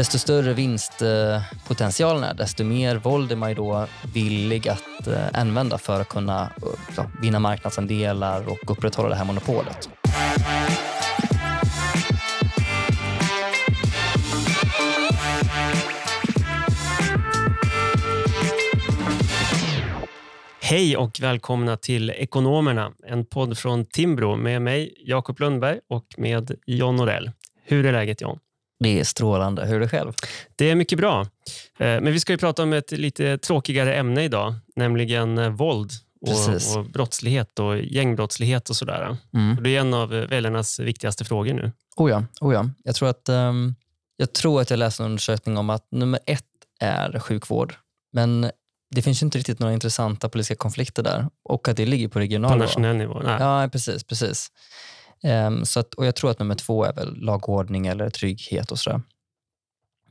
desto större vinstpotentialen är, desto mer våld är man ju då villig att eh, använda för att kunna eh, ja, vinna marknadsandelar och upprätthålla det här monopolet. Hej och välkomna till Ekonomerna, en podd från Timbro med mig, Jakob Lundberg och med John Norell. Hur är läget John? Det är strålande. Hur är det själv? Det är mycket bra. Eh, men vi ska ju prata om ett lite tråkigare ämne idag, nämligen eh, våld och, och brottslighet och gängbrottslighet och sådär. Mm. Det är en av väljarnas viktigaste frågor nu. Oh ja, oh ja. Jag, tror att, um, jag tror att jag läste en undersökning om att nummer ett är sjukvård. Men det finns ju inte riktigt några intressanta politiska konflikter där och att det ligger på regional På nationell nivå? Nej. Ja, precis. precis. Um, så att, och Jag tror att nummer två är väl lagordning eller trygghet och sådär.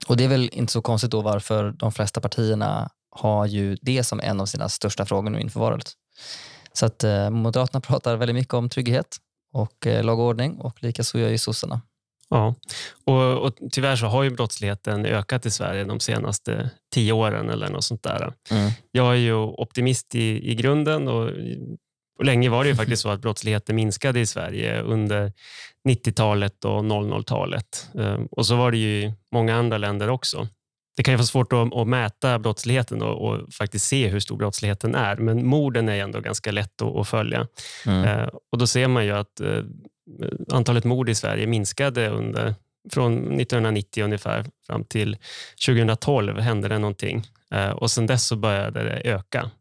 Och Det är väl inte så konstigt då varför de flesta partierna har ju det som en av sina största frågor nu inför valet. Så att eh, Moderaterna pratar väldigt mycket om trygghet och eh, lagordning och likaså gör ju sossarna. Ja, och, och tyvärr så har ju brottsligheten ökat i Sverige de senaste tio åren eller något sånt där. Mm. Jag är ju optimist i, i grunden och, och länge var det ju faktiskt så att brottsligheten minskade i Sverige under 90-talet och 00-talet. Ehm, och så var det ju i många andra länder också. Det kan ju vara svårt att, att mäta brottsligheten och, och, faktiskt se hur stor brottsligheten är, men morden är ändå ganska lätt att, att följa. Mm. Ehm, och Då ser man ju att eh, antalet mord i Sverige minskade under från 1990 ungefär fram till 2012 hände det någonting. Eh, och sen dess så började det öka.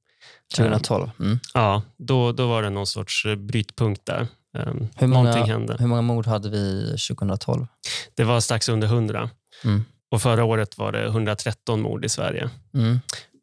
2012? Mm. Ja, då, då var det någon sorts brytpunkt där. Eh, hur många, hände. hur många mord hade vi 2012? Det var strax under 100. Mm. Och Förra året var det 113 mord i Sverige. Mm.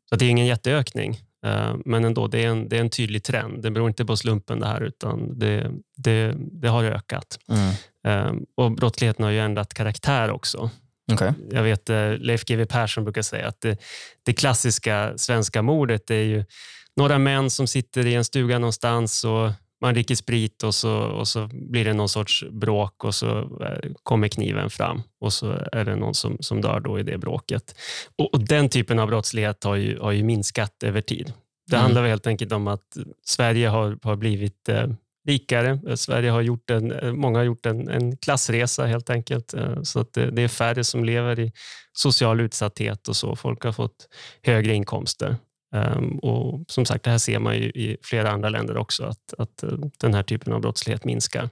Så det är ingen jätteökning. Eh, men ändå, det är, en, det är en tydlig trend. Det beror inte på slumpen det här, utan det, det, det har ökat. Mm. Eh, och Brottsligheten har ju ändrat karaktär också. Okay. Jag vet eh, Leif GW Persson brukar säga att det, det klassiska svenska mordet är ju några män som sitter i en stuga någonstans och man dricker sprit och så, och så blir det någon sorts bråk och så eh, kommer kniven fram och så är det någon som, som dör då i det bråket. Och, och Den typen av brottslighet har ju, har ju minskat över tid. Det mm. handlar helt enkelt om att Sverige har, har blivit eh, rikare. Sverige har gjort en, eh, många har gjort en, en klassresa helt enkelt. Eh, så att det, det, är färre som lever i social utsatthet och så. Folk har fått högre inkomster. Um, och som sagt, det här ser man ju i flera andra länder också, att, att uh, den här typen av brottslighet minskar. Uh,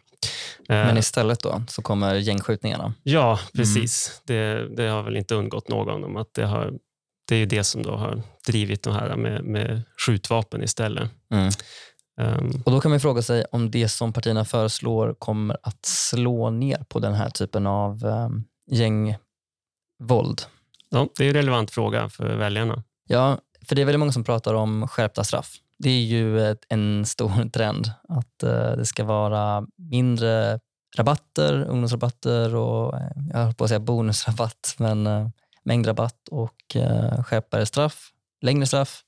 Men istället då, så kommer gängskjutningarna? Ja, mm. precis. Mm. Det, det, har väl inte undgått någon om att det, har, det är det som då har drivit det här med, med skjutvapen istället. Mm. Um, och Då kan man fråga sig om det som partierna föreslår kommer att slå ner på den här typen av um, gängvåld. Ja, det är en relevant fråga för väljarna. Ja, för det är väldigt många som pratar om skärpta straff. Det är ju en stor trend att eh, det ska vara mindre rabatter, ungdomsrabatter och eh, jag höll på att säga bonusrabatt, men eh, mängdrabatt och eh, skärpare straff, längre straff.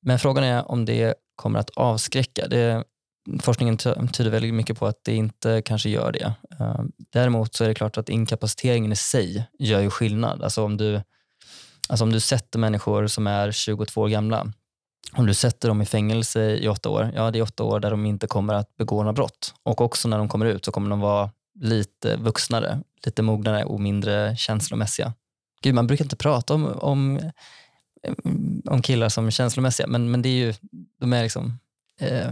Men frågan är om det kommer att avskräcka. Det, forskningen tyder väldigt mycket på att det inte kanske gör det. Eh, däremot så är det klart att inkapaciteringen i sig gör ju skillnad. Alltså om du Alltså om du sätter människor som är 22 år gamla, om du sätter dem i fängelse i åtta år, ja det är åtta år där de inte kommer att begå några brott. Och också när de kommer ut så kommer de vara lite vuxnare, lite mognare och mindre känslomässiga. Gud, man brukar inte prata om, om, om killar som känslomässiga, men, men det är ju, de är liksom eh,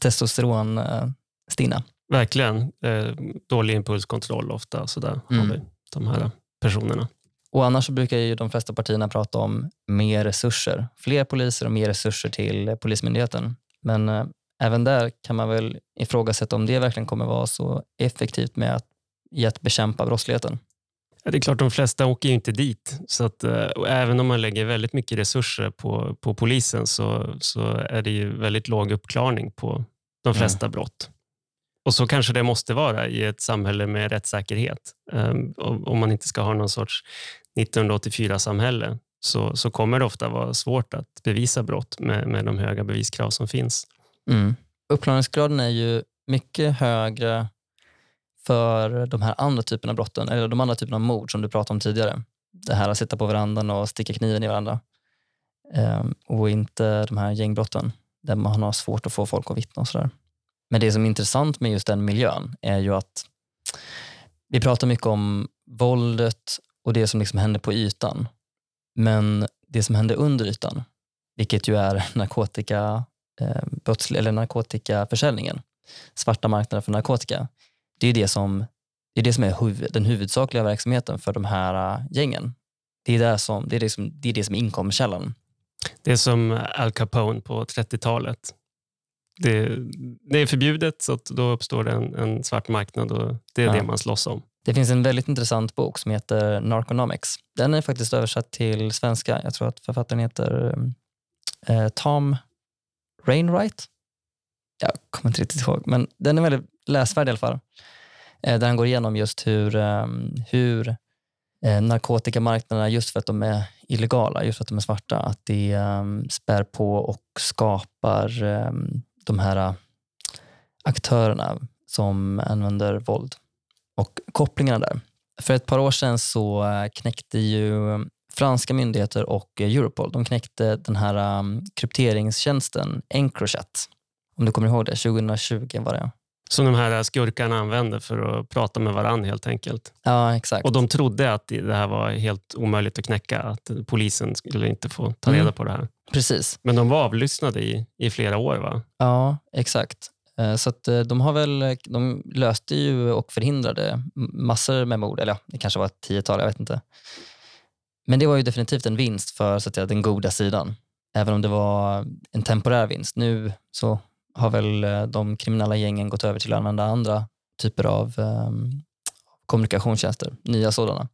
testosteronstinna. Verkligen. Eh, dålig impulskontroll ofta. Sådär, mm. har vi de här personerna. Och Annars brukar ju de flesta partierna prata om mer resurser. Fler poliser och mer resurser till Polismyndigheten. Men eh, även där kan man väl ifrågasätta om det verkligen kommer vara så effektivt med att, i att bekämpa brottsligheten. Ja, det är klart, de flesta åker ju inte dit. Så att, eh, även om man lägger väldigt mycket resurser på, på polisen så, så är det ju väldigt låg uppklarning på de flesta mm. brott. Och så kanske det måste vara i ett samhälle med rättssäkerhet. Um, om man inte ska ha någon sorts 1984-samhälle så, så kommer det ofta vara svårt att bevisa brott med, med de höga beviskrav som finns. Mm. Uppklaringsgraden är ju mycket högre för de här andra typerna av brotten, eller de andra typerna av mord som du pratade om tidigare. Det här att sitta på verandan och sticka kniven i varandra. ehm, och inte de här gängbrotten där man har svårt att få folk att vittna och sådär. Men det som är intressant med just den miljön är ju att vi pratar mycket om våldet och det som liksom händer på ytan. Men det som händer under ytan, vilket ju är narkotika, eh, eller narkotikaförsäljningen, svarta marknaden för narkotika, det är det som, det är, det som är huvud, den huvudsakliga verksamheten för de här uh, gängen. Det är, det, som, det, är det, som, det är det som är inkomstkällan. Det är som Al Capone på 30-talet. Det, det, är förbjudet, så då uppstår det en, en svart marknad och det är ja. det man slåss om. Det finns en väldigt intressant bok som heter Narconomics. Den är faktiskt översatt till svenska. Jag tror att författaren heter eh, eh, Tom Rainwright. Jag kommer inte riktigt ihåg, men den är väldigt läsvärd i alla fall. Eh, där han går igenom just hur, eh, hur eh, narkotikamarknaderna, just för att de är illegala, just för att de är svarta, att det eh, spär på och skapar ehm, de här eh, aktörerna som använder våld och kopplingarna där. För ett par år sedan så knäckte ju franska myndigheter och Europol de knäckte den här um, krypteringstjänsten Encrochat. Om du kommer ihåg det, 2020 var det. Som de här skurkarna använde för att prata med varandra helt enkelt. Ja, exakt. Och de trodde att det här var helt omöjligt att knäcka, att polisen skulle inte få ta reda mm. på det här. Precis. Men de var avlyssnade i, i flera år va? Ja, exakt. Eh, så att eh, de, har väl, de löste ju och förhindrade massor med mord, eller ja, det kanske var ett tiotal, jag vet inte. Men det var ju definitivt en vinst för så att säga, den goda sidan, även om det var en temporär vinst. Nu så har väl eh, de kriminella gängen gått över till att använda andra typer av um, kommunikationstjänster, nya sådana.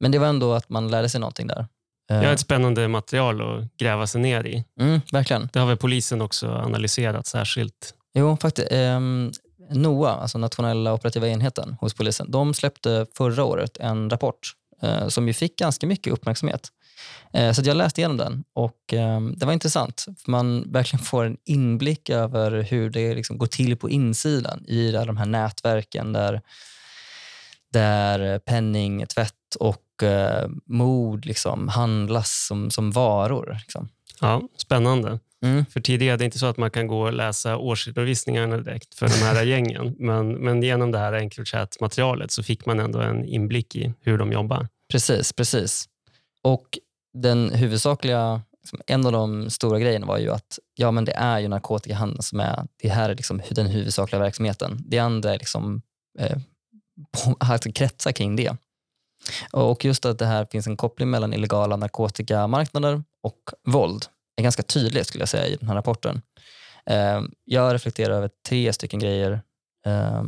Men det var ändå att man lärde sig någonting där. Det är ett spännande material att gräva sig ner i. Mm, verkligen. Det har väl polisen också analyserat särskilt. Jo, faktiskt. Eh, NOA, alltså nationella operativa enheten hos polisen, de släppte förra året en rapport eh, som ju fick ganska mycket uppmärksamhet. Eh, så jag läste igenom den och eh, det var intressant. Man verkligen får en inblick över hur det liksom går till på insidan i de här nätverken där, där penningtvätt och eh, mord liksom handlas som, som varor. Liksom. Ja, Spännande. Mm. För tidigare är det inte så att man kan gå och läsa årsredovisningarna direkt för de här gängen. Men, men genom det här Encrochat-materialet så fick man ändå en inblick i hur de jobbar. Precis, precis. Och den huvudsakliga, liksom, en av de stora grejerna var ju att ja, men det är ju narkotikahandeln som är, det här är liksom den huvudsakliga verksamheten. Det andra är liksom, eh, alltså kretsar kring det. Och just att det här finns en koppling mellan illegala narkotikamarknader och våld är ganska tydligt skulle jag säga i den här rapporten. Eh, jag reflekterar över tre stycken grejer, eh,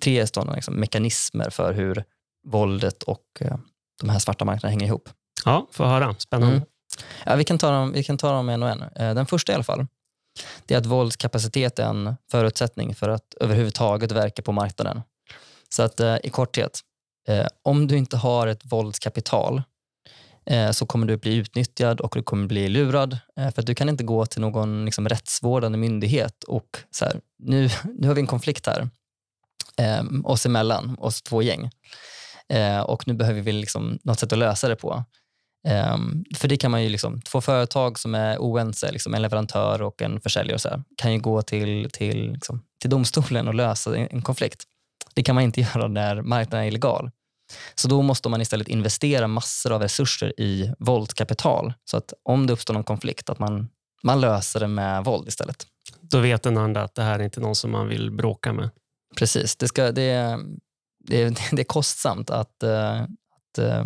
tre sådana liksom, mekanismer för hur våldet och eh, de här svarta marknaderna hänger ihop. Ja, få höra. Spännande. Mm. Ja, vi, kan ta dem, vi kan ta dem en och en. Eh, den första i alla fall, det är att våldskapacitet är en förutsättning för att överhuvudtaget verka på marknaden. Så att eh, i korthet, eh, om du inte har ett våldskapital Eh, så kommer du bli utnyttjad och du kommer bli lurad. Eh, för att du kan inte gå till någon liksom, rättsvårdande myndighet och så här, nu, nu har vi en konflikt här eh, oss emellan, oss två gäng. och nu behöver vi liksom något sätt att lösa det på. För det kan man ju, liksom, två företag som är oense, liksom en leverantör och en försäljare, så här, kan ju gå till, till, liksom, till domstolen och lösa en, en, konflikt. Det kan man inte göra när marknaden är illegal. Så då måste man istället investera massor av resurser i våldkapital. Så att om det uppstår någon konflikt, att man, man löser det med våld istället. Då vet den andra att det här är inte någon som man vill bråka med. Precis. Det, ska, det, det, det är kostsamt att, uh, att uh,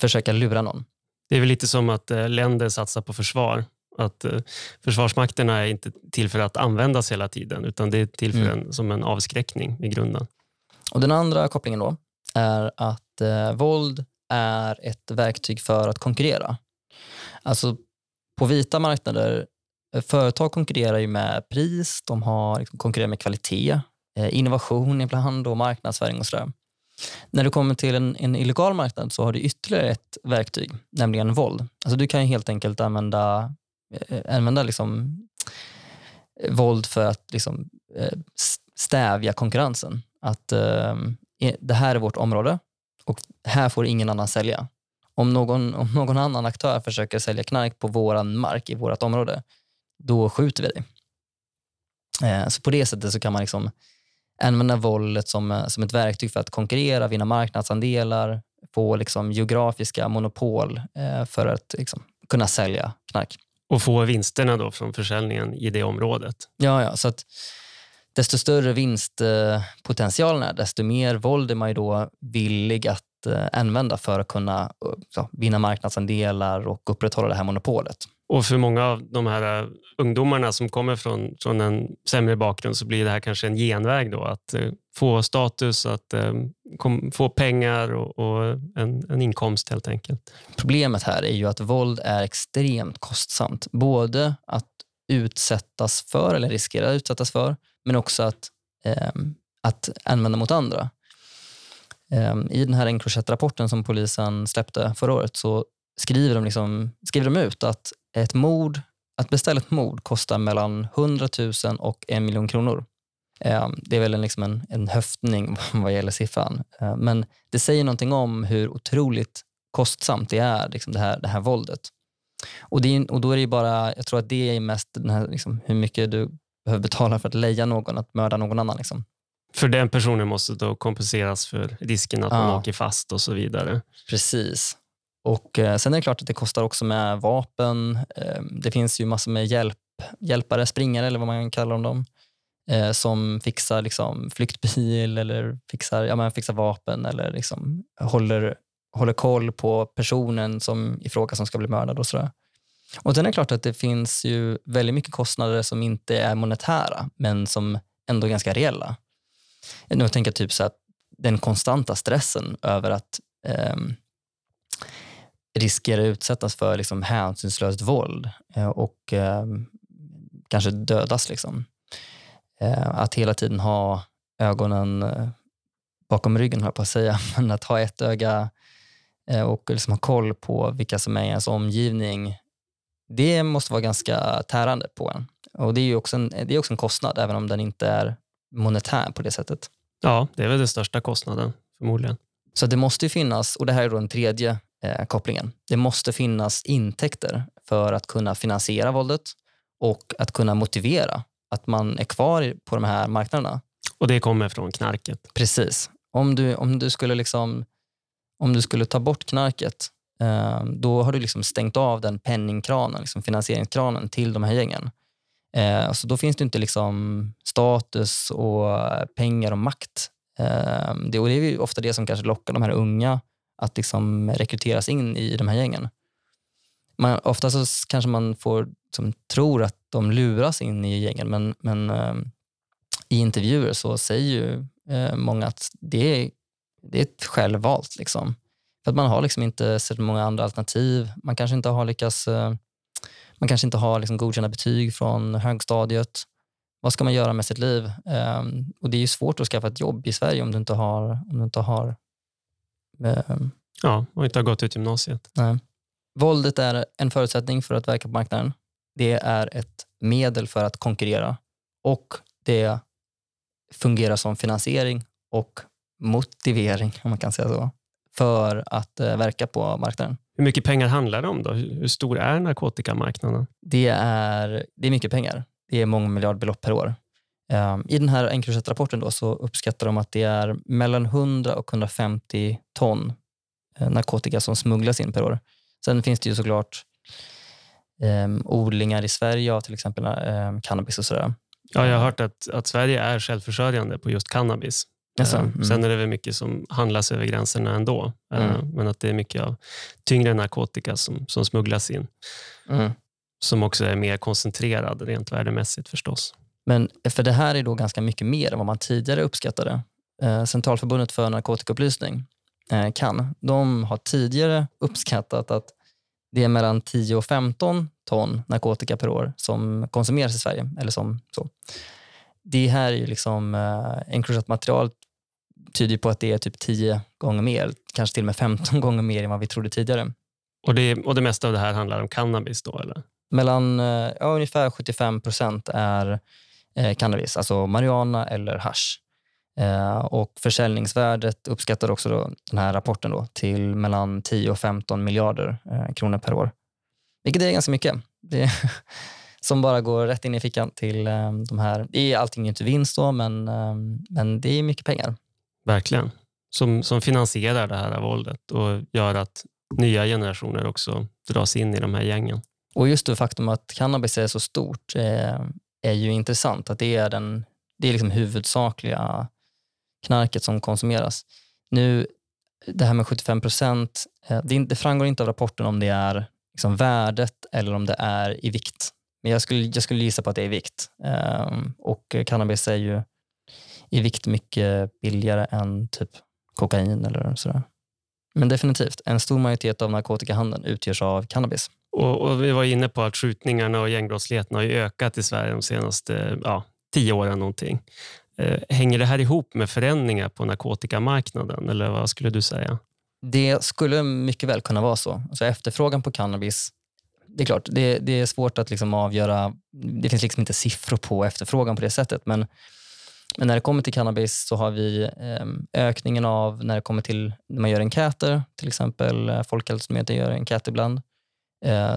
försöka lura någon. Det är väl lite som att eh, länder satsar på försvar. Att eh, Försvarsmakterna är inte till för att användas hela tiden utan det är till för mm. en, som en avskräckning i grunden. Och Den andra kopplingen då är att eh, våld är ett verktyg för att konkurrera. Alltså på vita marknader, eh, företag konkurrerar ju med pris, de har liksom, konkurrerar med kvalitet, eh, innovation ibland och marknadsföring och sådär. När du kommer till en, en illegal marknad så har du ytterligare ett verktyg, nämligen våld. Alltså du kan helt enkelt använda, eh, använda liksom, våld för att liksom, eh, stävja konkurrensen. att eh, det här är vårt område och här får ingen annan sälja. Om någon, om någon annan aktör försöker sälja knark på vår mark i vårt område, då skjuter vi dig. Eh, så på det sättet så kan man liksom använda våldet som, som ett verktyg för att konkurrera, vinna marknadsandelar, få liksom geografiska monopol eh, för att liksom kunna sälja knark. Och få vinsterna då från försäljningen i det området. Ja, ja så att desto större vinstpotentialen är, desto mer våld är man ju då villig att eh, använda för att kunna så, vinna marknadsandelar och upprätthålla det här monopolet. Och för många av de här uh, ungdomarna som kommer från, från en sämre bakgrund så blir det här kanske en genväg då att få status, att kom, få pengar och, och en, en, inkomst helt enkelt. Problemet här är ju att våld är extremt kostsamt. Både att utsättas för eller riskera att utsättas för, men också att, ehm, att använda mot andra. Ehm, I den här Encrochat-rapporten som polisen släppte förra året så skriver de, liksom, skriver de ut att ett mord, att beställa ett mord kostar mellan 100 000 och en miljon kronor. Ehm, det är väl en, liksom en, en höftning vad gäller siffran. Men det säger någonting om hur otroligt kostsamt det är, liksom det, här, det här våldet. Och, det, och då är det bara, jag tror att det är mest här, liksom, hur mycket du behöver betala för att leja någon, att mörda någon annan. Liksom. För den personen måste då kompenseras för risken att ja. man åker fast och så vidare. Precis. Och eh, Sen är det klart att det kostar också med vapen. Eh, det finns ju massor med hjälp, hjälpare, springare eller vad man kallar dem, eh, som fixar liksom, flyktbil eller fixar, ja, men fixar vapen eller liksom håller, håller koll på personen som i fråga som ska bli mördad. Och sådär. Och Sen är det klart att det finns ju väldigt mycket kostnader som inte är monetära men som ändå är ganska reella. Nu tänker jag typ så att den konstanta stressen över att eh, riskera att utsättas för liksom hänsynslöst våld eh, och eh, kanske dödas. Liksom. Eh, att hela tiden ha ögonen eh, bakom ryggen, höll på att säga, men att ha ett öga eh, och liksom ha koll på vilka som är i ens omgivning, det måste vara ganska tärande på en. Och Det är också en, det är också en kostnad, även om den inte är monetär på det sättet. Ja, det är väl den största kostnaden förmodligen. Så det måste finnas, och det här är då den tredje eh, kopplingen. Det måste finnas intäkter för att kunna finansiera våldet och att kunna motivera att man är kvar på de här marknaderna. Och det kommer från knarket? Precis. Om du, om du, skulle, liksom, om du skulle ta bort knarket, Ehm, då har du liksom stängt av den penningkranen, liksom finansieringskranen till de här gängen. Eh, så då finns det inte liksom status och pengar och makt. Eh, det, och det är ofta det som kanske lockar de här unga att liksom rekryteras in i de här gängen. Man, ofta så kanske man får, som, tror att de luras in i gängen men, men eh, i intervjuer så säger ju eh, många att det är, det är ett självvalt. Liksom. För att man har liksom inte sett många andra alternativ. Man kanske inte har lyckats eh, man kanske inte har liksom godkända betyg från högstadiet. Vad ska man göra med sitt liv? Um, och Det är svårt att skaffa ett jobb i Sverige om du inte har, om du inte har Ehm, ja, och inte har gått ut gymnasiet. Nej. Våldet är en förutsättning för att verka på marknaden. Det är ett medel för att konkurrera och det fungerar som finansiering och motivering, om man kan säga så, för att uh, verka på marknaden. Hur mycket pengar handlar det om? då? Hur stor är narkotikamarknaden? Det är, det är mycket pengar. Det är många miljardbelopp per år. Um, I den här Encrochat-rapporten så uppskattar de att det är mellan 100 och 150 ton uh, narkotika som smugglas in per år. Sen finns det ju såklart um, odlingar i Sverige av till exempel um, cannabis och sådär. Ja, jag har hört att, att Sverige är självförsörjande på just cannabis. Alltså, mm. Sen är det väl mycket som handlas över gränserna ändå. Mm. Men att det är mycket av tyngre narkotika som, som smugglas in. Mm. Som också är mer koncentrerad rent värdemässigt förstås. Men för det här är då ganska mycket mer än vad man tidigare uppskattade. Eh, Centralförbundet för narkotikaupplysning, eh, CAN, de har tidigare uppskattat att det är mellan 10 och 15 ton narkotika per år som konsumeras i Sverige. Eller som, så. Det här är ju liksom, eh, material tyder på att det är typ 10 gånger mer, kanske till och med 15 gånger mer än vad vi trodde tidigare. Och det, och det mesta av det här handlar om cannabis då? Eller? Mellan eh, ja, ungefär 75 procent är eh, cannabis, alltså marijuana eller hash. Eh, och försäljningsvärdet uppskattar också då, den här rapporten då, till mellan 10 och 15 miljarder eh, kronor per år. Vilket är ganska mycket. Det som bara går rätt in i fickan till eh, de här. Det är allting inte vinst då, men, eh, men det är mycket pengar. Verkligen. Som, som finansierar det här våldet och gör att nya generationer också dras in i de här gängen. Och just det faktum att cannabis är så stort eh, är ju intressant. Att det är, den, det är liksom huvudsakliga knarket som konsumeras. Nu, det här med 75 procent, eh, det, det framgår inte av rapporten om det är liksom värdet eller om det är i vikt. Men jag skulle, jag skulle gissa på att det är i vikt. Eh, och cannabis är ju i vikt mycket billigare än typ kokain eller sådär. Men definitivt, en stor majoritet av narkotikahandeln utgörs av cannabis. Och, och, Vi var inne på att skjutningarna och gängbrottsligheten har ökat i Sverige de senaste ja, tio åren. Någonting. Eh, hänger det här ihop med förändringar på narkotikamarknaden eller vad skulle du säga? Det skulle mycket väl kunna vara så. Alltså efterfrågan på cannabis, det är klart, det, det är svårt att liksom avgöra. Det finns liksom inte siffror på efterfrågan på det sättet. Men, men när det kommer till cannabis så har vi eh, ökningen av när det kommer till när man gör enkäter, till exempel eh, Folkhälsomyndigheten gör enkäter ibland,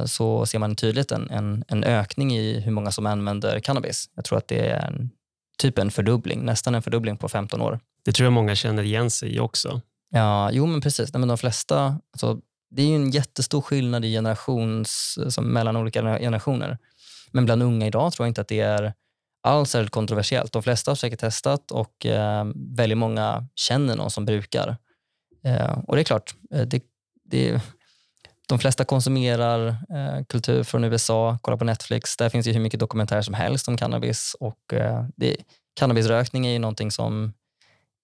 så ser man tydligt en, en, en ökning i hur många som använder cannabis. Jag tror att det är en typ en fördubbling, nästan en fördubbling på 15 år. Det tror jag många känner igen sig i också. Ja, jo men precis. Nej, men de flesta, alltså, det är en jättestor skillnad i generations, alltså, mellan olika generationer. Men bland unga idag tror jag inte att det är alls särskilt kontroversiellt. De flesta har säkert testat och eh, väldigt många känner någon som brukar. Eh, och det är klart, eh, det, det, de flesta konsumerar eh, kultur från USA, kollar på Netflix. Där finns ju hur mycket dokumentärer som helst om cannabis. Och, eh, det, cannabisrökning är ju någonting som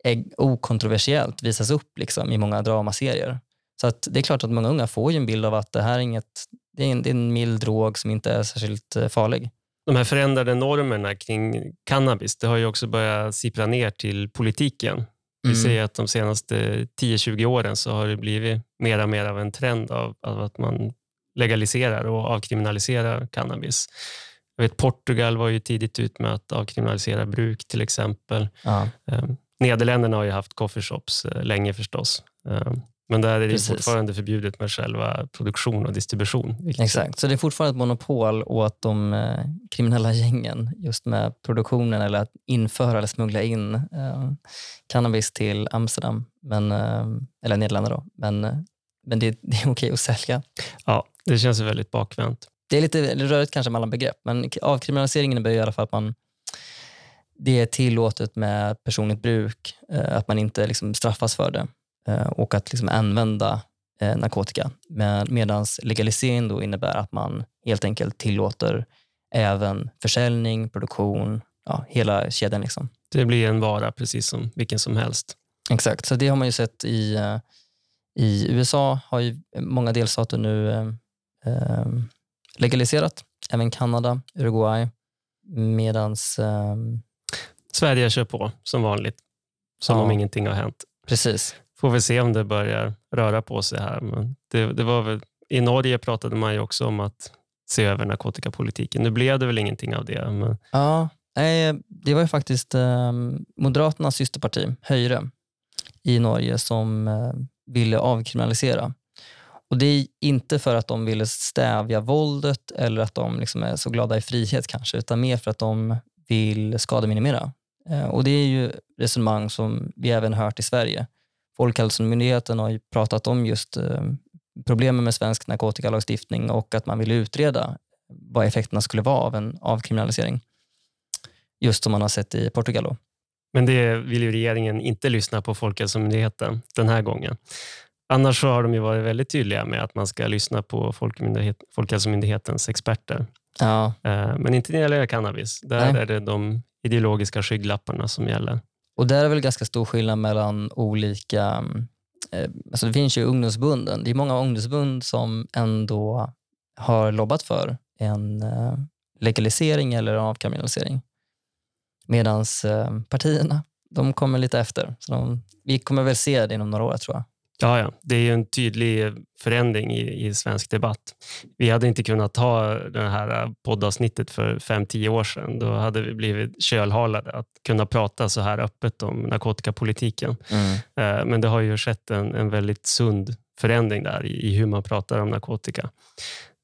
är okontroversiellt visas upp liksom, i många dramaserier. Så att det är klart att många unga får en bild av att det här är, inget, det är, en, det är en mild drog som inte är särskilt eh, farlig. De här förändrade normerna kring cannabis det har ju också börjat sippra ner till politiken. Vi mm. ser att de senaste 10-20 åren så har det blivit mer och mer av en trend av, av att man legaliserar och avkriminaliserar cannabis. Jag vet, Portugal var ju tidigt ut med att avkriminalisera bruk till exempel. Ja. Um, Nederländerna har ju haft coffeeshops uh, länge förstås. Men där är det Precis. fortfarande förbjudet med själva produktion och distribution. Exakt, så det är fortfarande ett monopol åt de eh, kriminella gängen just med produktionen eller att införa eller smuggla in eh, cannabis till Amsterdam, men, eh, eller Nederländerna. Då. Men, eh, men det, det är okej att sälja. Ja, det känns väldigt bakvänt. Det är lite rörigt kanske mellan begrepp, men avkriminaliseringen innebär i alla fall att man det är tillåtet med personligt bruk, eh, att man inte liksom straffas för det. Eh, och att liksom använda eh, narkotika. Medan legalisering då innebär att man helt enkelt tillåter även försäljning, produktion, ja, hela kedjan. Liksom. Det blir en vara precis som vilken som helst. Exakt, så det har man ju sett i, eh, i USA har ju många delstater nu eh, legaliserat, även Kanada, Uruguay, medans... Eh, Sverige kör på som vanligt, som ja, om ingenting har hänt. Precis får vi se om det börjar röra på sig här. Men det, det var väl, I Norge pratade man ju också om att se över narkotikapolitiken. Nu blev det väl ingenting av det. Men... Ja, det var ju faktiskt eh, Moderaternas systerparti, Höyre, i Norge som eh, ville avkriminalisera. Och Det är inte för att de ville stävja våldet eller att de liksom är så glada i frihet kanske, utan mer för att de vill skademinimera. Eh, och Det är ju resonemang som vi även hört i Sverige. Folkhälsomyndigheten har ju pratat om just eh, problemen med svensk narkotikalagstiftning och att man vill utreda vad effekterna skulle vara av en avkriminalisering. Just som man har sett i Portugal. Då. Men det vill ju regeringen inte lyssna på Folkhälsomyndigheten den här gången. Annars har de ju varit väldigt tydliga med att man ska lyssna på Folkhälsomyndighetens experter. Ja. Eh, men inte när det gäller cannabis. Där Nej. är det de ideologiska skygglapparna som gäller. Och där är väl ganska stor skillnad mellan olika... Eh, alltså det finns ju ungdomsbunden. Det är många ungdomsbund som ändå har lobbat för en eh, legalisering eller avkriminalisering. Medan eh, partierna, de kommer lite efter. Så de, vi kommer väl se det inom några år tror jag. Ja, ja, det är en tydlig förändring i, i svensk debatt. Vi hade inte kunnat ta det här poddavsnittet för fem tio år sedan. Då hade vi blivit kölhalade att kunna prata så här öppet om narkotikapolitiken. Mm. Eh, men det har ju skett en, en väldigt sund förändring där i, i hur man pratar om narkotika.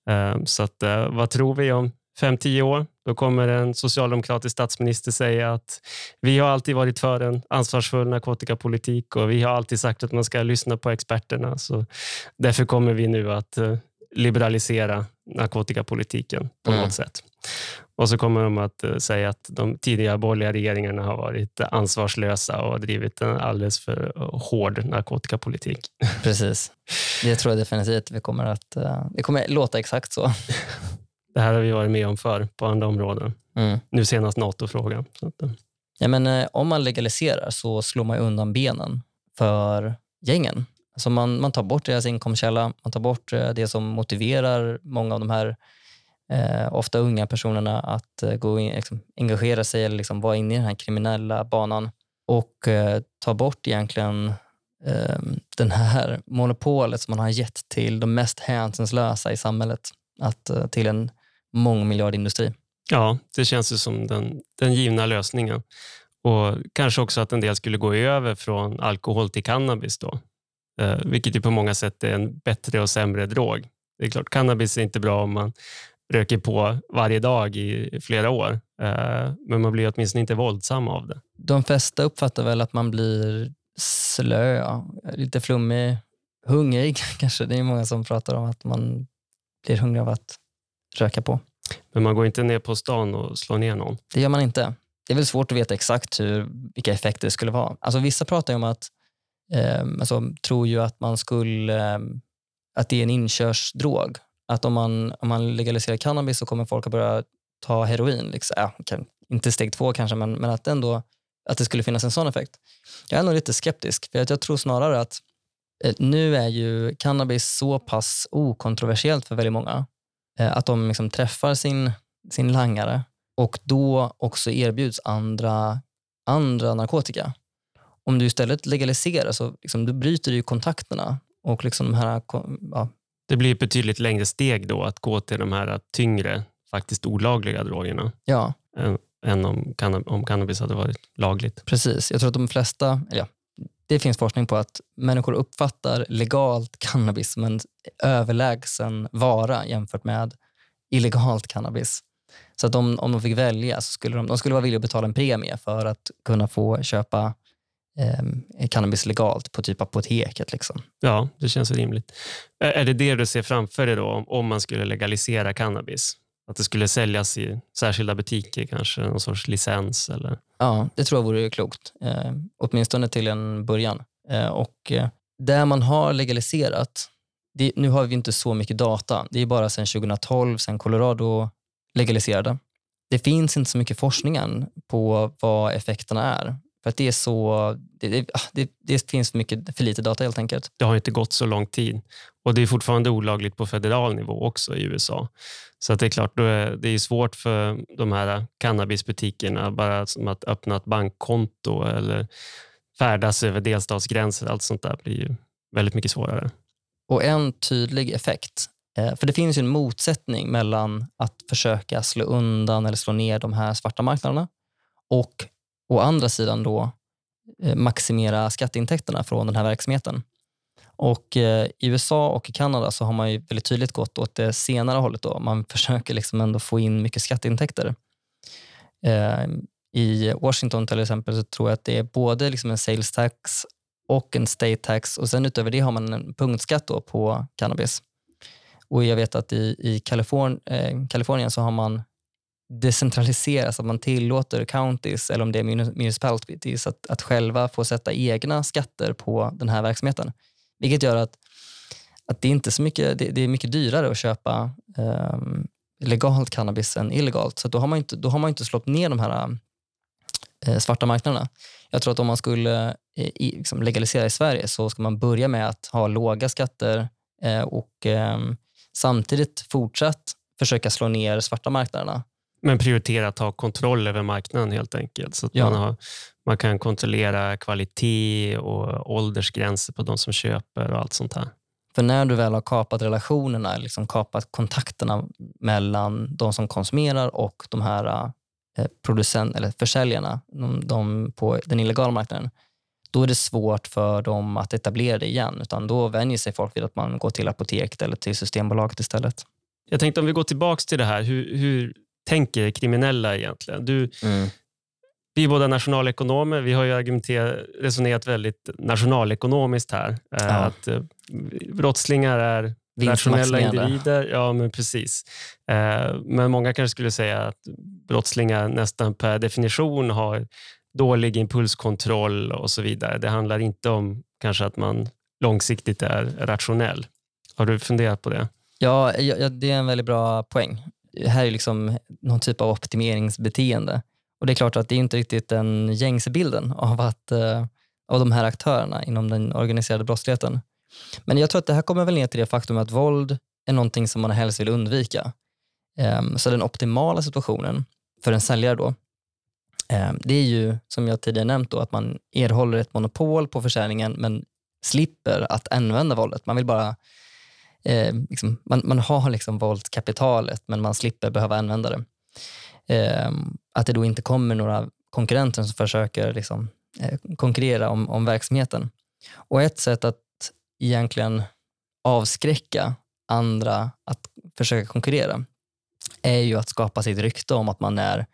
Eh, så att, eh, vad tror vi om fem, tio år, då kommer en socialdemokratisk statsminister säga att vi har alltid varit för en ansvarsfull narkotikapolitik och vi har alltid sagt att man ska lyssna på experterna. Så därför kommer vi nu att eh, liberalisera narkotikapolitiken på mm. något sätt. Och så kommer de att eh, säga att de tidigare borgerliga regeringarna har varit ansvarslösa och drivit en alldeles för hård narkotikapolitik. Precis. Det tror jag definitivt vi kommer att... Eh, det kommer låta exakt så. Det här har vi varit med om för på andra områden. Mm. Nu senast NATO-frågan. Eh. Ja, men, eh, om man legaliserar så slår man undan benen för gängen. Alltså man, man tar bort deras inkomstkälla, man tar bort eh, det som motiverar många av de här eh, ofta unga personerna att gå in, liksom, engagera sig eller liksom vara inne i den här kriminella banan och eh, ta bort egentligen eh, den här monopolet som man har gett till de mest hänsynslösa i samhället, att, till en mångmiljardindustri. Ja, det känns ju som den, den givna lösningen. Och Kanske också att en del skulle gå över från alkohol till cannabis då. Eh, vilket ju på många sätt är en bättre och sämre drog. Det är klart, cannabis är inte bra om man röker på varje dag i flera år. Eh, men man blir åtminstone inte våldsam av det. De flesta uppfattar väl att man blir slö, lite flummig, hungrig kanske. Det är många som pratar om att man blir hungrig av att röka på. Men man går inte ner på stan och slår ner någon? Det gör man inte. Det är väl svårt att veta exakt hur, vilka effekter det skulle vara. Alltså, vissa pratar ju om att, eh, alltså, tror ju att man skulle, eh, att det är en inkörsdrog. Att om man, om man legaliserar cannabis så kommer folk att börja ta heroin. Liksom. Ja, inte steg två kanske, men, men att ändå att det skulle finnas en sån effekt. Jag är nog lite skeptisk, för jag tror snarare att eh, nu är ju cannabis så pass okontroversiellt för väldigt många att de liksom träffar sin, sin langare och då också erbjuds andra, andra narkotika. Om du istället legaliserar så liksom, du bryter du kontakterna. och liksom de här, ja. Det blir ett betydligt längre steg då att gå till de här tyngre, faktiskt olagliga drogerna. Ja. Än, än om, om cannabis hade varit lagligt. Precis. Jag tror att de flesta, ja, det finns forskning på att människor uppfattar legalt cannabis som en överlägsen vara jämfört med illegalt cannabis. Så att om, om de fick välja så skulle de, de skulle vara villiga att betala en premie för att kunna få köpa eh, cannabis legalt på typ apoteket. Liksom. Ja, det känns rimligt. Är det det du ser framför dig då, om man skulle legalisera cannabis? Att det skulle säljas i särskilda butiker, kanske någon sorts licens? Eller? Ja, det tror jag vore klokt. Eh, åtminstone till en början. Eh, och eh, där man har legaliserat, det, nu har vi inte så mycket data. Det är bara sedan 2012, sedan Colorado legaliserade. Det finns inte så mycket forskning än på vad effekterna är. För att det är så, det, det, ah, det, finns för, mycket, för lite data helt enkelt. Det har inte gått så lång tid och det är fortfarande olagligt på federal nivå också i USA. Så att det är klart, är, det är svårt för de här cannabisbutikerna bara som att öppna ett bankkonto eller färdas över delstatsgränser. Allt sånt där blir ju väldigt mycket svårare. Och en tydlig effekt, eh, för det finns ju en motsättning mellan att försöka slå undan eller slå ner de här svarta marknaderna och å andra sidan då eh, maximera skatteintäkterna från den här verksamheten. Och eh, I USA och i Kanada så har man ju väldigt tydligt gått åt det senare hållet. Då. Man försöker liksom ändå få in mycket skatteintäkter. Eh, I Washington till exempel så tror jag att det är både liksom en sales tax och en state tax och sen utöver det har man en punktskatt då på cannabis. Och Jag vet att i, i Kaliforn, eh, Kalifornien så har man decentraliseras, att man tillåter counties eller om det är municipalities att, att själva få sätta egna skatter på den här verksamheten. Vilket gör att, att det, är inte så mycket, det, det är mycket dyrare att köpa um, legalt cannabis än illegalt. Så då har man inte, då har man inte slått ner de här uh, svarta marknaderna. Jag tror att om man skulle uh, i, liksom legalisera i Sverige så ska man börja med att ha låga skatter uh, och um, samtidigt fortsatt försöka slå ner svarta marknaderna. Men prioritera att ha kontroll över marknaden helt enkelt. Så ja. man har Man kan kontrollera kvalitet och åldersgränser på de som köper och allt sånt här. För när du väl har kapat relationerna, liksom kapat kontakterna mellan de som konsumerar och de här eh, producent, eller försäljarna de, de på den illegala marknaden, då är det svårt för dem att etablera det igen. Utan då vänjer sig folk vid att man går till apoteket eller till Systembolaget istället. Jag tänkte om vi går tillbaka till det här. Hur, hur tänker kriminella egentligen? Du, mm. Vi är båda nationalekonomer. Vi har ju resonerat väldigt nationalekonomiskt här. Eh, ja. Att eh, brottslingar är rationella individer. Ja, men precis. Eh, men många kanske skulle säga att brottslingar nästan per definition har dålig impulskontroll och så vidare. Det handlar inte om kanske att man långsiktigt är rationell. Har du funderat på det? Ja, ja det är en väldigt bra poäng. Det här är liksom någon typ av optimeringsbeteende. Och Det är klart att det är inte riktigt den gängse bilden av, att, eh, av de här aktörerna inom den organiserade brottsligheten. Men jag tror att det här kommer väl ner till det faktum att våld är någonting som man helst vill undvika. Ehm, så den optimala situationen för en säljare då, ehm, det är ju som jag tidigare nämnt då, att man erhåller ett monopol på försäljningen men slipper att använda våldet. Man vill bara eh, liksom, man, man har liksom våldskapitalet men man slipper behöva använda det. Eh, att det då inte kommer några konkurrenter som försöker liksom, eh, konkurrera om, om verksamheten. Och ett sätt att egentligen avskräcka andra att försöka konkurrera är ju att skapa sitt rykte om att man är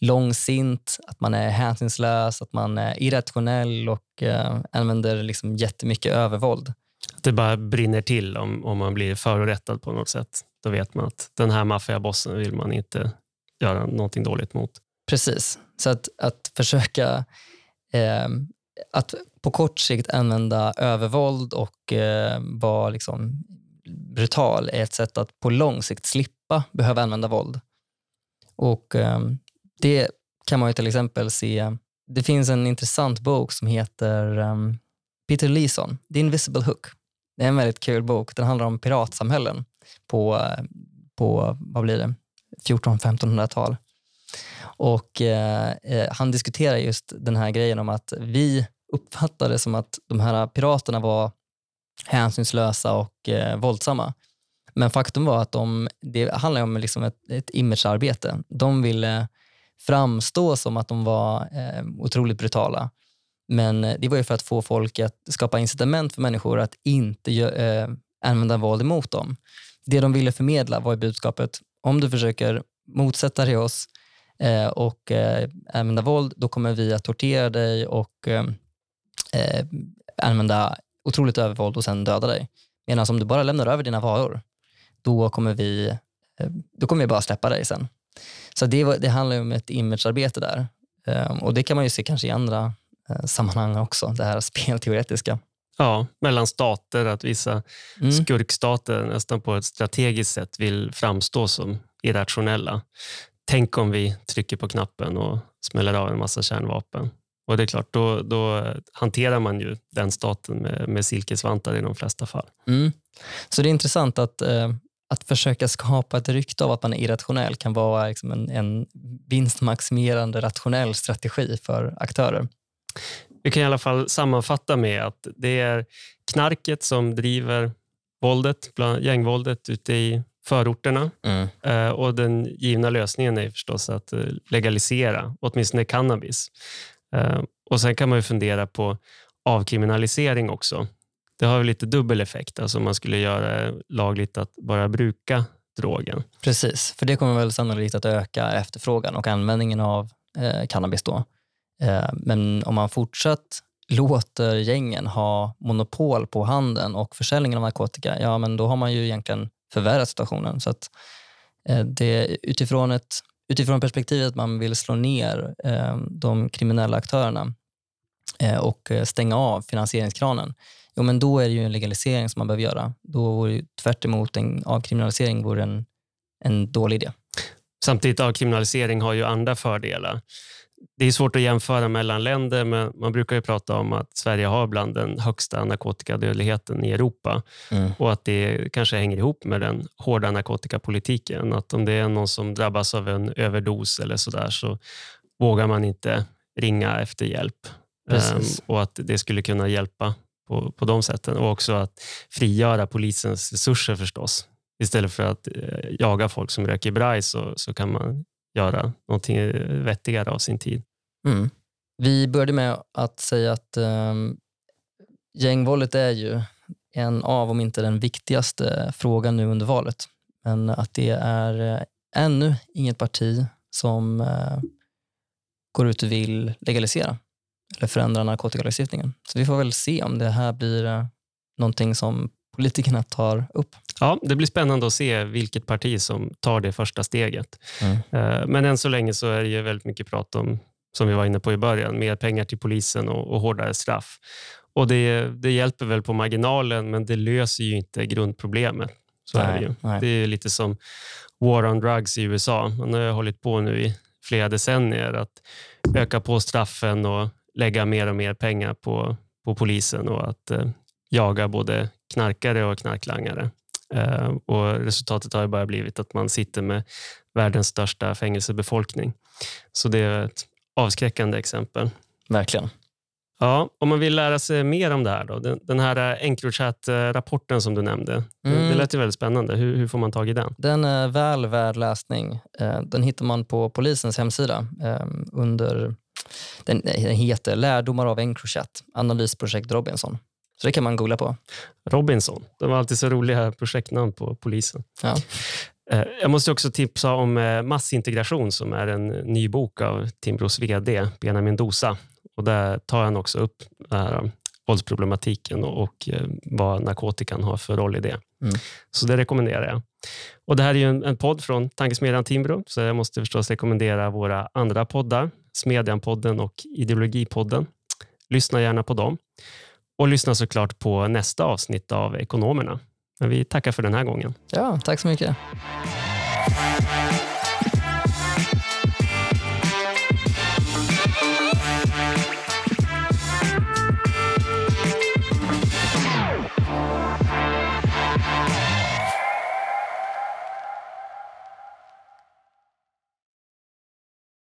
långsint, att man är hänsynslös, att man är irrationell och eh, använder liksom jättemycket övervåld. Att det bara brinner till om, om man blir förorättad på något sätt. Då vet man att den här maffiabossen vill man inte göra någonting dåligt mot. Precis, så att, att försöka eh, att på kort sikt använda övervåld och eh, vara liksom brutal är ett sätt att på lång sikt slippa behöva använda våld. Och eh, Det kan man ju till exempel se. Det finns en intressant bok som heter um, Peter Leeson, The Invisible Hook. Det är en väldigt kul bok. Den handlar om piratsamhällen på, på vad blir det, 1400-1500-tal. Och eh, eh, han diskuterar just den här grejen om att vi uppfattade det som att de här piraterna var hänsynslösa och eh, våldsamma. Men faktum var att de, det handlar om liksom ett, ett imagearbete. De ville framstå som att de var eh, otroligt brutala. Men eh, det var ju för att få folk att skapa incitament för människor att inte eh, använda våld emot dem. Det de ville förmedla var budskapet, om du försöker motsätta dig oss eh, och eh, använda våld, då kommer vi att tortera dig och eh, eh använda otroligt övervåld och sen döda dig. Medan om du bara lämnar över dina varor, då kommer vi, eh, då kommer vi bara släppa dig sen. Så det, det handlar om ett imagearbete där. Och det kan man ju se kanske i andra sammanhang också, det här spelteoretiska. Ja, mellan stater, att vissa mm. skurkstater nästan på ett strategiskt sätt vill framstå som irrationella. Tänk om vi trycker på knappen och smäller av en massa kärnvapen. Och det är klart, då, då hanterar man ju den staten med, med silkesvantar i de flesta fall. Mm. Så det är intressant att, eh, att försöka skapa ett rykte av att man är irrationell kan vara liksom en, en vinstmaximerande rationell strategi för aktörer. Vi kan i alla fall sammanfatta med att det är knarket som driver våldet, gängvåldet ute i förorterna. Mm. Uh, och Den givna lösningen är förstås att uh, legalisera åtminstone cannabis. Uh, och Sen kan man ju fundera på avkriminalisering också. Det har lite dubbel effekt. Alltså man skulle göra lagligt att bara bruka drogen. Precis, för det kommer väl sannolikt att öka efterfrågan och användningen av cannabis då. Eh, men om man fortsatt låter gängen ha monopol på handeln och försäljningen av narkotika, ja men då har man ju egentligen förvärrat situationen. Så att, eh, det, utifrån, ett, utifrån perspektivet att man vill slå ner eh, de kriminella aktörerna och stänga av finansieringskranen, jo, men då är det ju en legalisering som man behöver göra. Då vore tvärt emot en avkriminalisering vore en, en dålig idé. Samtidigt avkriminalisering har ju andra fördelar det är svårt att jämföra mellan länder, men man brukar ju prata om att Sverige har bland den högsta narkotikadödligheten i Europa mm. och att det kanske hänger ihop med den hårda narkotikapolitiken. Att om det är någon som drabbas av en överdos eller så där så vågar man inte ringa efter hjälp. Um, och att det skulle kunna hjälpa på, på de sätten. Och också att frigöra polisens resurser förstås. Istället för att eh, jaga folk som röker braj så, så kan man göra någonting vettigare av sin tid. Mm. Vi började med att säga att um, gängvåldet är ju en av, om inte den viktigaste frågan nu under valet. Men att det är eh, ännu inget parti som uh, går ut och vill legalisera eller förändra narkotikalagstiftningen. Så vi får väl se om det här blir uh, någonting som politikerna tar upp. Ja, det blir spännande att se vilket parti som tar det första steget. Mm. Uh, men än så länge så är det väldigt mycket prat om, som vi var inne på i början, mer pengar till polisen och, och hårdare straff. Och det, det hjälper väl på marginalen, men det löser ju inte grundproblemet. Så nej, är det ju. Nej. Det är lite som war on drugs i USA. Man har hållit på nu i flera decennier att öka på straffen och lägga mer och mer pengar på, på polisen och att eh, jaga både knarkare och knarklangare. Eh, och resultatet har bara blivit att man sitter med världens största fängelsebefolkning. Så det är ett avskräckande exempel. Verkligen. Ja, om man vill lära sig mer om det här, då, den, här eh, Encrochat-rapporten som du nämnde, mm. det lät ju väldigt spännande. Hur, hur, får man tag i den? Den är väl värd läsning. Eh, den hittar man på polisens hemsida eh, under den heter Lärdomar av Encrochat, analysprojekt Robinson. Så det kan man googla på. Robinson, det var alltid så roliga projektnamn på polisen. Ja. Jag måste också tipsa om Massintegration som är en ny bok av Timbros vd Benjamin Dosa. Och där tar han också upp här, våldsproblematiken och, eh, vad narkotikan har för roll i det. Mm. Så det rekommenderar jag. Och Det här är ju en, en podd från Tankesmedjan Timbro, så jag måste förstås rekommendera våra andra poddar, Smedjan-podden och Ideologipodden. Lyssna gärna på dem. Och lyssna såklart på nästa avsnitt av Ekonomerna. Men vi tackar för den här gången. Ja, tack så mycket.